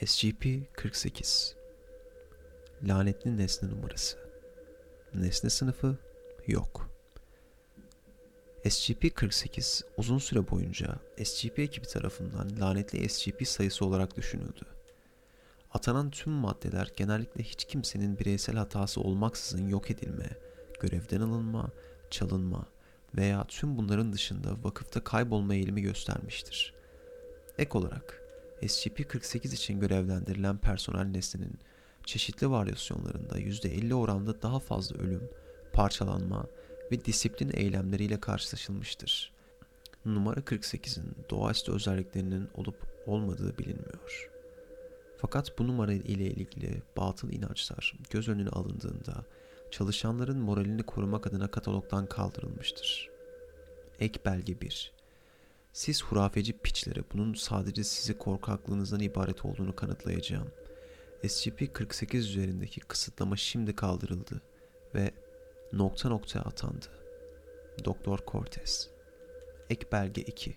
SCP-48 Lanetli nesne numarası Nesne sınıfı yok. SCP-48 uzun süre boyunca SCP ekibi tarafından lanetli SCP sayısı olarak düşünüldü. Atanan tüm maddeler genellikle hiç kimsenin bireysel hatası olmaksızın yok edilme, görevden alınma, çalınma veya tüm bunların dışında vakıfta kaybolma eğilimi göstermiştir. Ek olarak SCP-48 için görevlendirilen personel nesnenin çeşitli varyasyonlarında %50 oranda daha fazla ölüm, parçalanma ve disiplin eylemleriyle karşılaşılmıştır. Numara 48'in doğaüstü özelliklerinin olup olmadığı bilinmiyor. Fakat bu numara ile ilgili batıl inançlar göz önüne alındığında çalışanların moralini korumak adına katalogdan kaldırılmıştır. Ek belge 1 Siz hurafeci piçlere bunun sadece sizi korkaklığınızdan ibaret olduğunu kanıtlayacağım. SCP-48 üzerindeki kısıtlama şimdi kaldırıldı ve nokta nokta atandı. Doktor Cortez Ek belge 2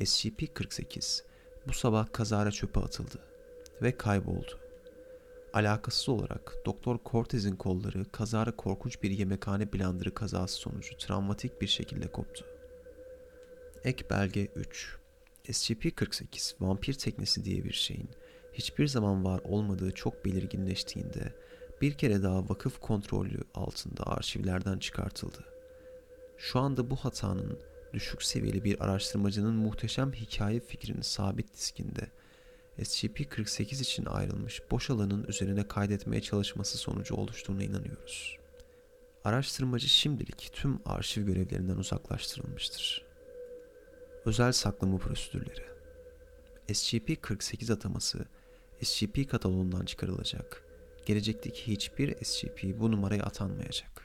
SCP-48 bu sabah kazara çöpe atıldı ve kayboldu. Alakasız olarak Doktor Cortez'in kolları kazara korkunç bir yemekhane blandırı kazası sonucu travmatik bir şekilde koptu. Ek belge 3 SCP-48 vampir teknesi diye bir şeyin hiçbir zaman var olmadığı çok belirginleştiğinde bir kere daha vakıf kontrolü altında arşivlerden çıkartıldı. Şu anda bu hatanın düşük seviyeli bir araştırmacının muhteşem hikaye fikrini sabit diskinde SCP-48 için ayrılmış boş alanın üzerine kaydetmeye çalışması sonucu oluştuğuna inanıyoruz. Araştırmacı şimdilik tüm arşiv görevlerinden uzaklaştırılmıştır. Özel saklama prosedürleri SCP-48 ataması SCP kataloğundan çıkarılacak. Gelecekteki hiçbir SCP bu numaraya atanmayacak.